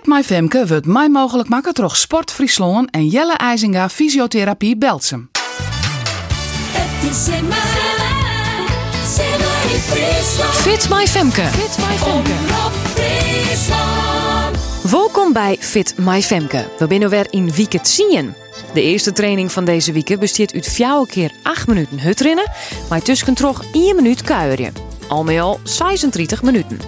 Fit My Femke wordt mij mogelijk maken door Sport Friesland en Jelle IJzinga Fysiotherapie Belsum. Het is in. Fit My Femke. Fit My Femke. Welkom bij Fit My Femke. We binnen weer in week het zien. De eerste training van deze week bestaat uit vier keer 8 minuten hutrennen, maar tussen toch 1 minuut kuieren. Al met al 36 minuten.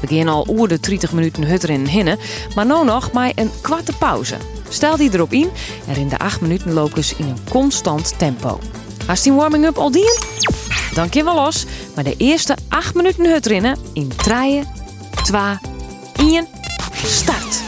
We gaan al oer de 30 minuten hutrennen hinnen, maar nu nog maar een kwarte pauze. Stel die erop in, er in de 8 minuten locus in een constant tempo. Als die warming-up al dien? Dan kun we los, maar de eerste 8 minuten hutrennen in 3, 2, 1, start!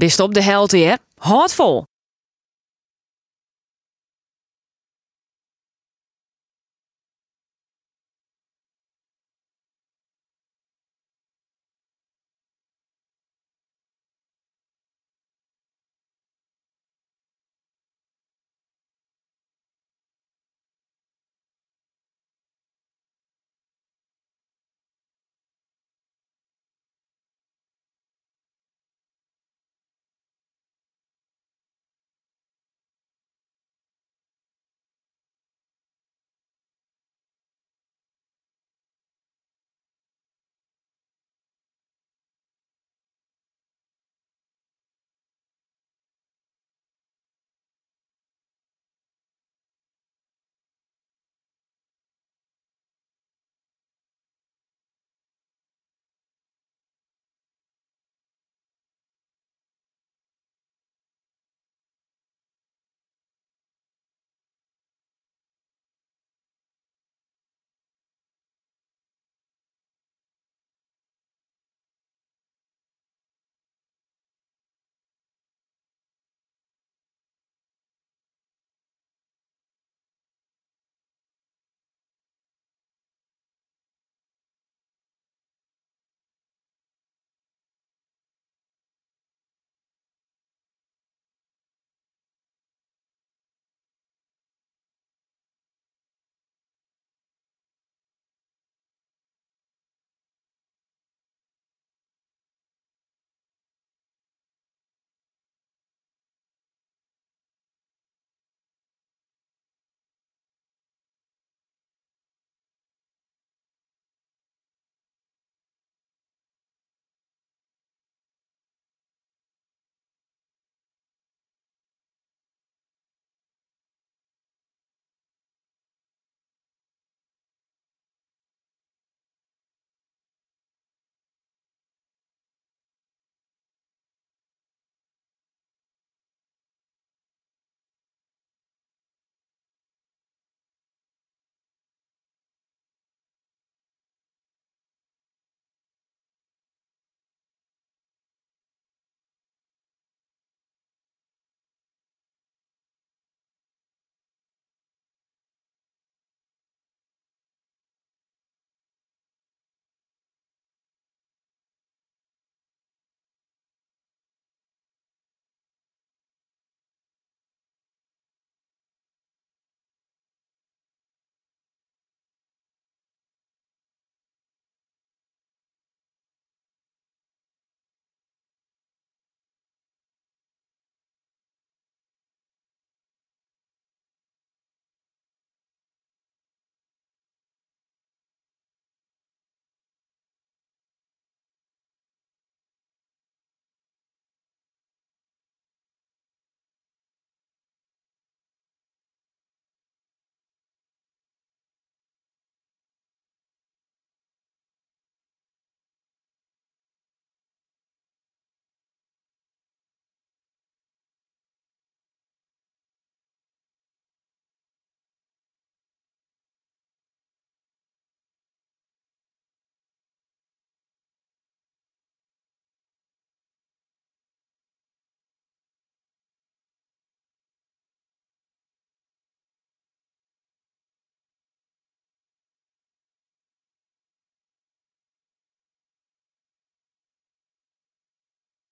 Bist op de helte, hè? Hard vol.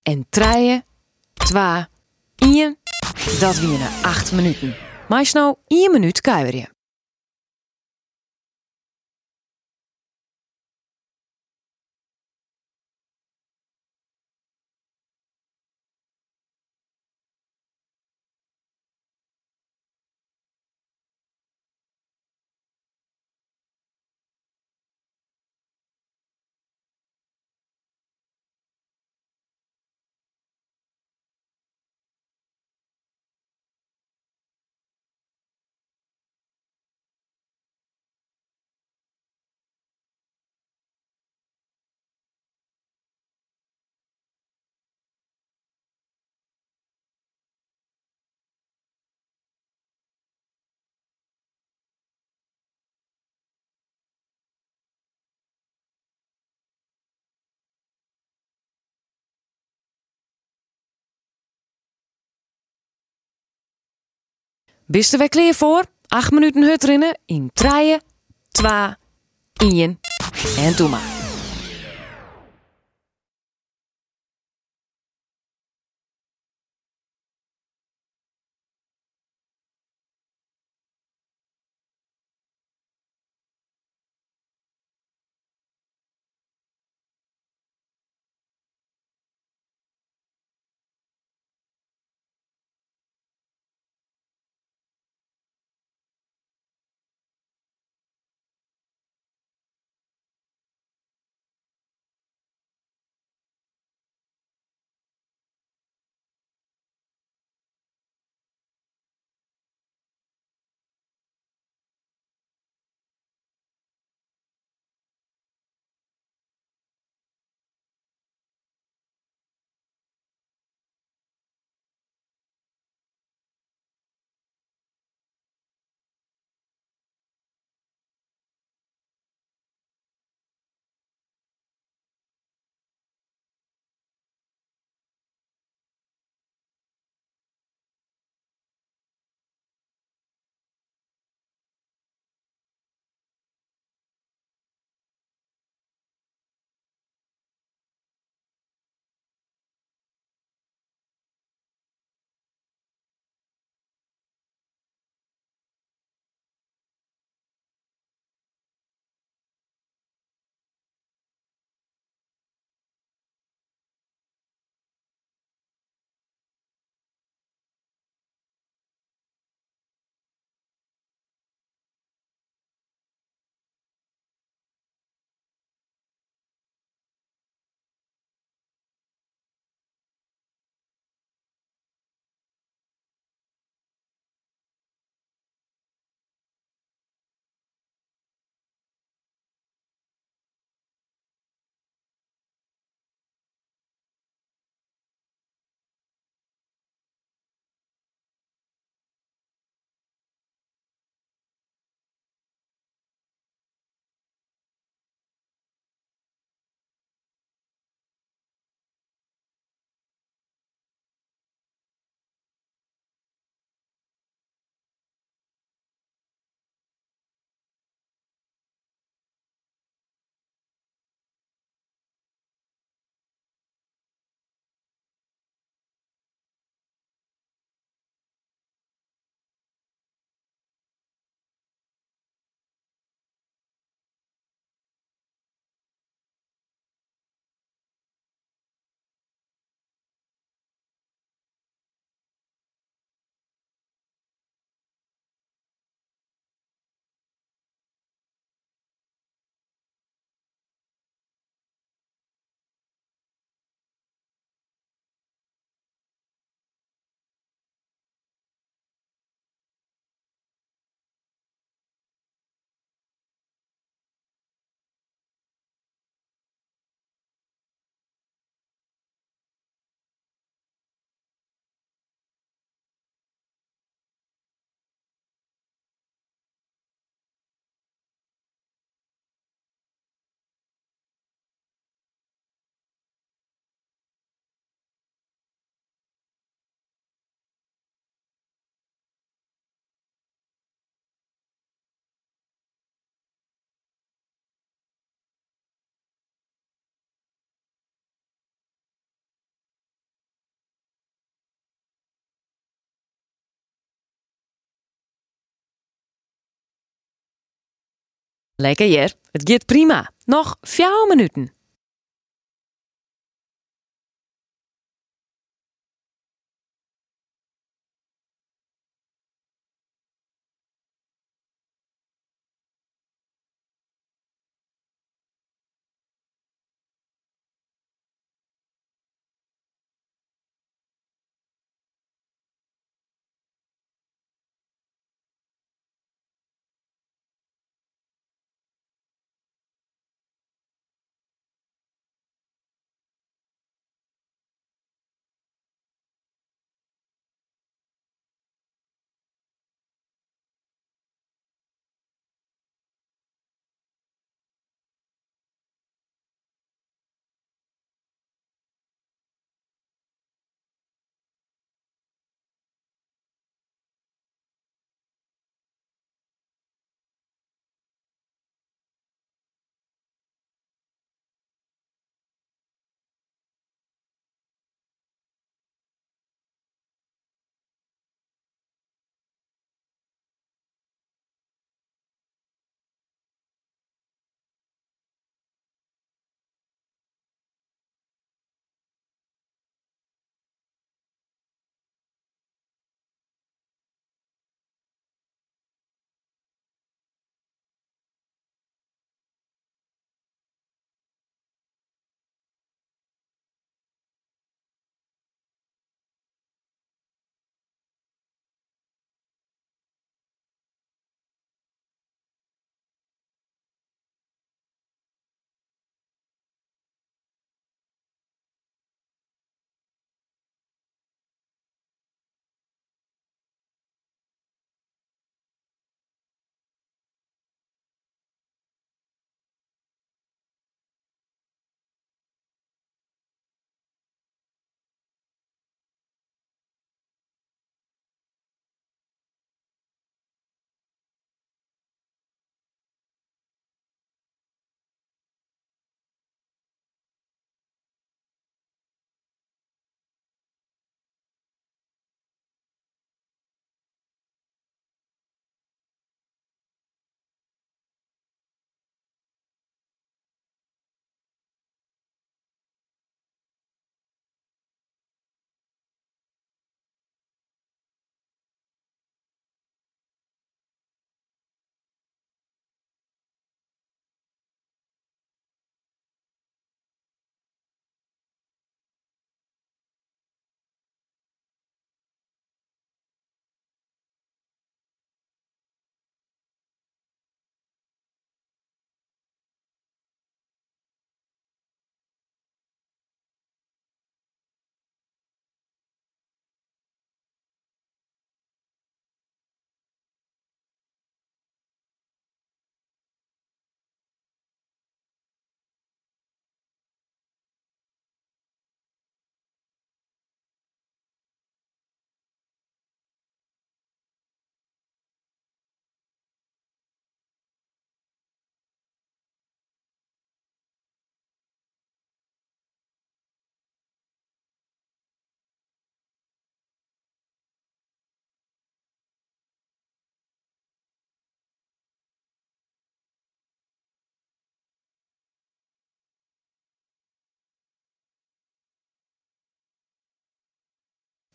en treien, twa, ien. Dat wienen acht minuten. Maar nou 1 minuut kuieren. Bist er weer klaar voor? 8 minuten hut rinnen in 3, 2, 1 en doe maar. Lekker hier, het gaat prima. Nog 4 minuten.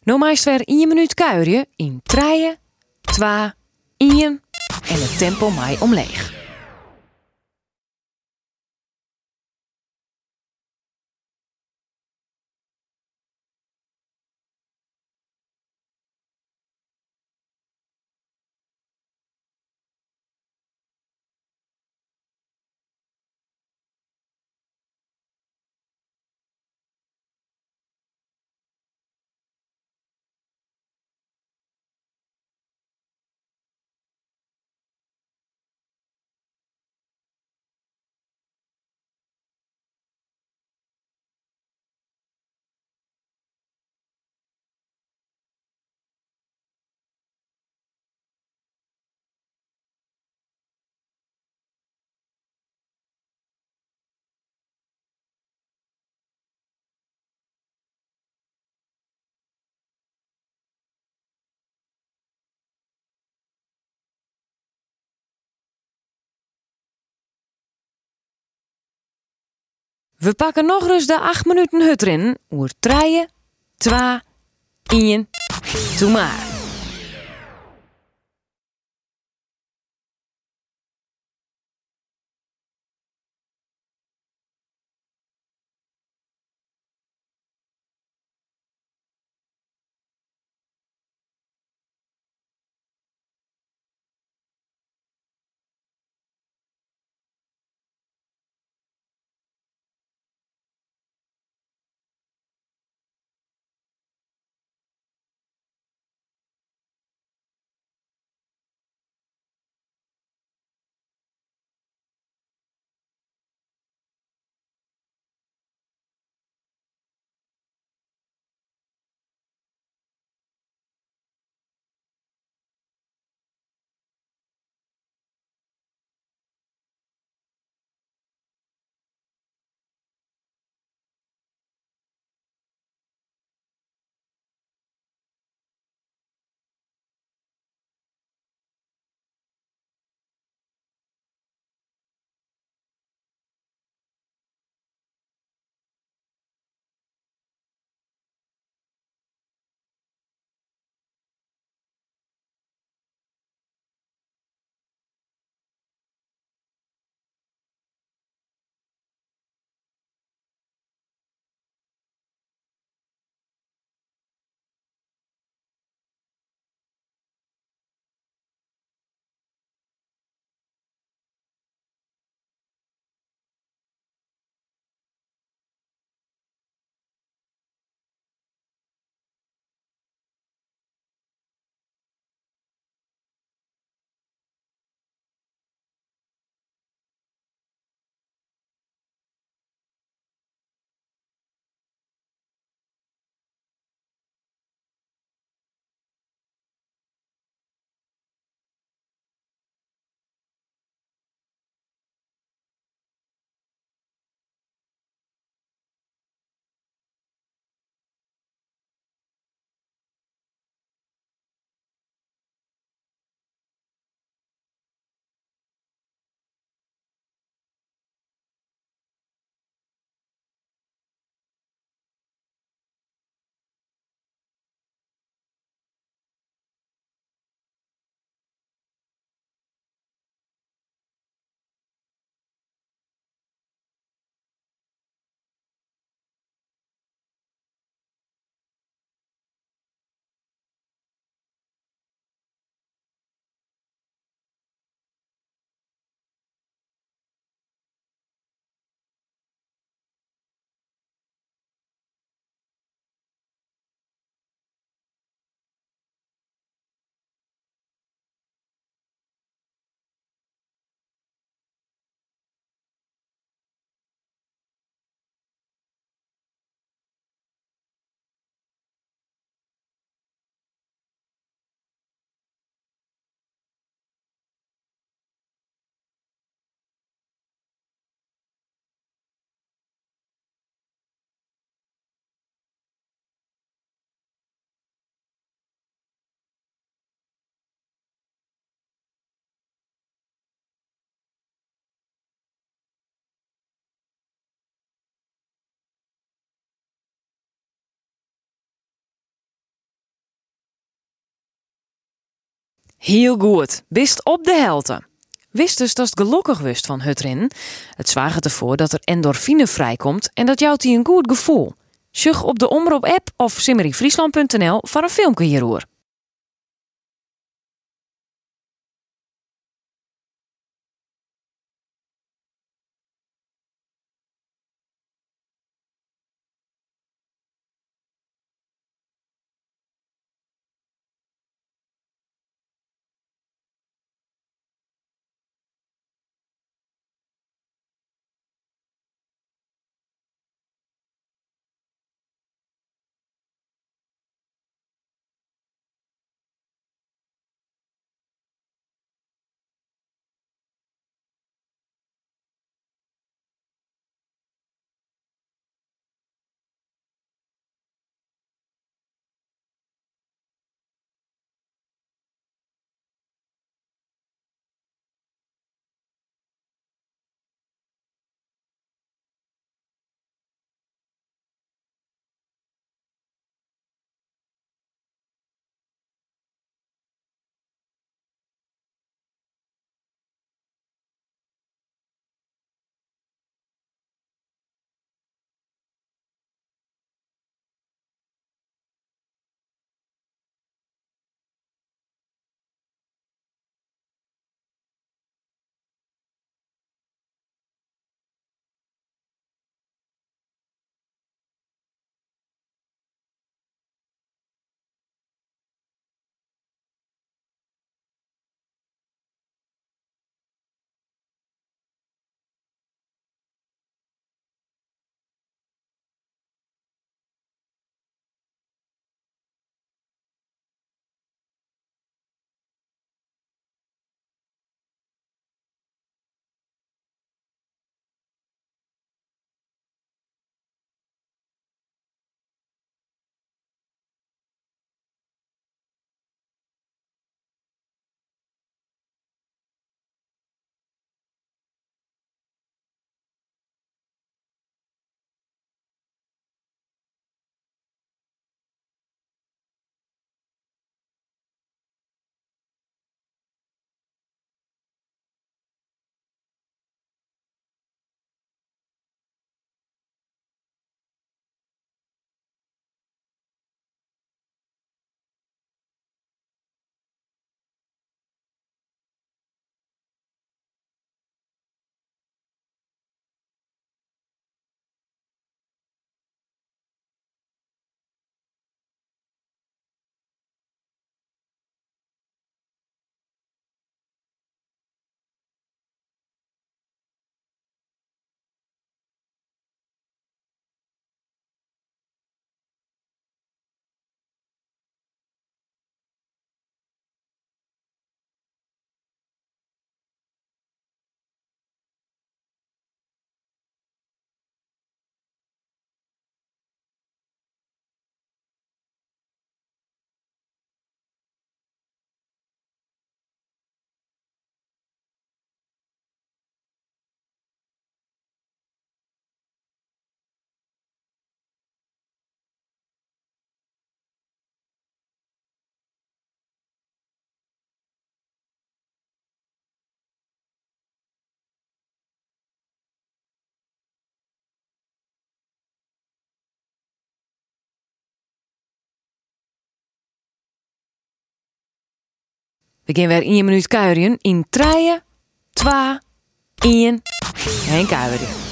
Nou meest weer 1 minuut kuierje in 3, 2, 1 en het tempo mij omleeg. We pakken nog eens de 8 minuten hut erin. Oer 3, 2, 1. Doe maar. Heel goed, bist op de helte. Wist dus dat het gelukkig wist van Hutrin. Het zwaagt ervoor dat er endorfine vrijkomt en dat jouwt die een goed gevoel. Zug op de Omroep app of simmeryfriesland.nl voor een filmpje hierover. We gaan weer 1 minuut kuieren in 3, 2, 1 en kuieren.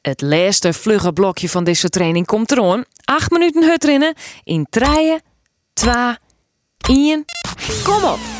Het laatste vlugge blokje van deze training komt eraan. 8 minuten hut rennen in 3, 2, 1. Kom op!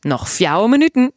Nog vier minuten.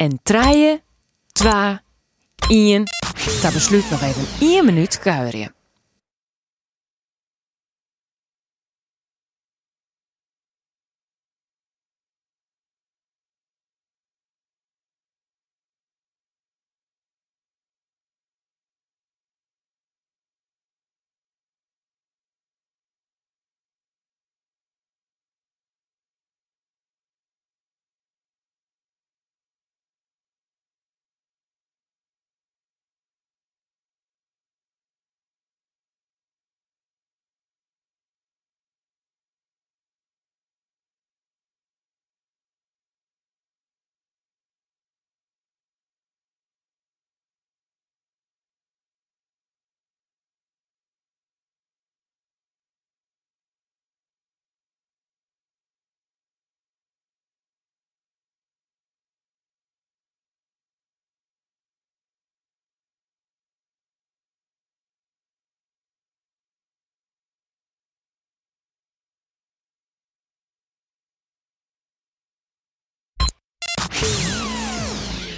En traaien, twa, ien. Daar besluit nog even één minuut kuieren.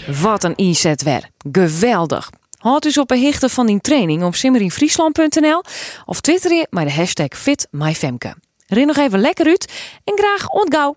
Wat een inzet weer. Geweldig. Houd dus op een hichte van die training op simmerinfriesland.nl of twitter je met de hashtag FitMyFemke. Ren nog even lekker uit en graag ontgauw.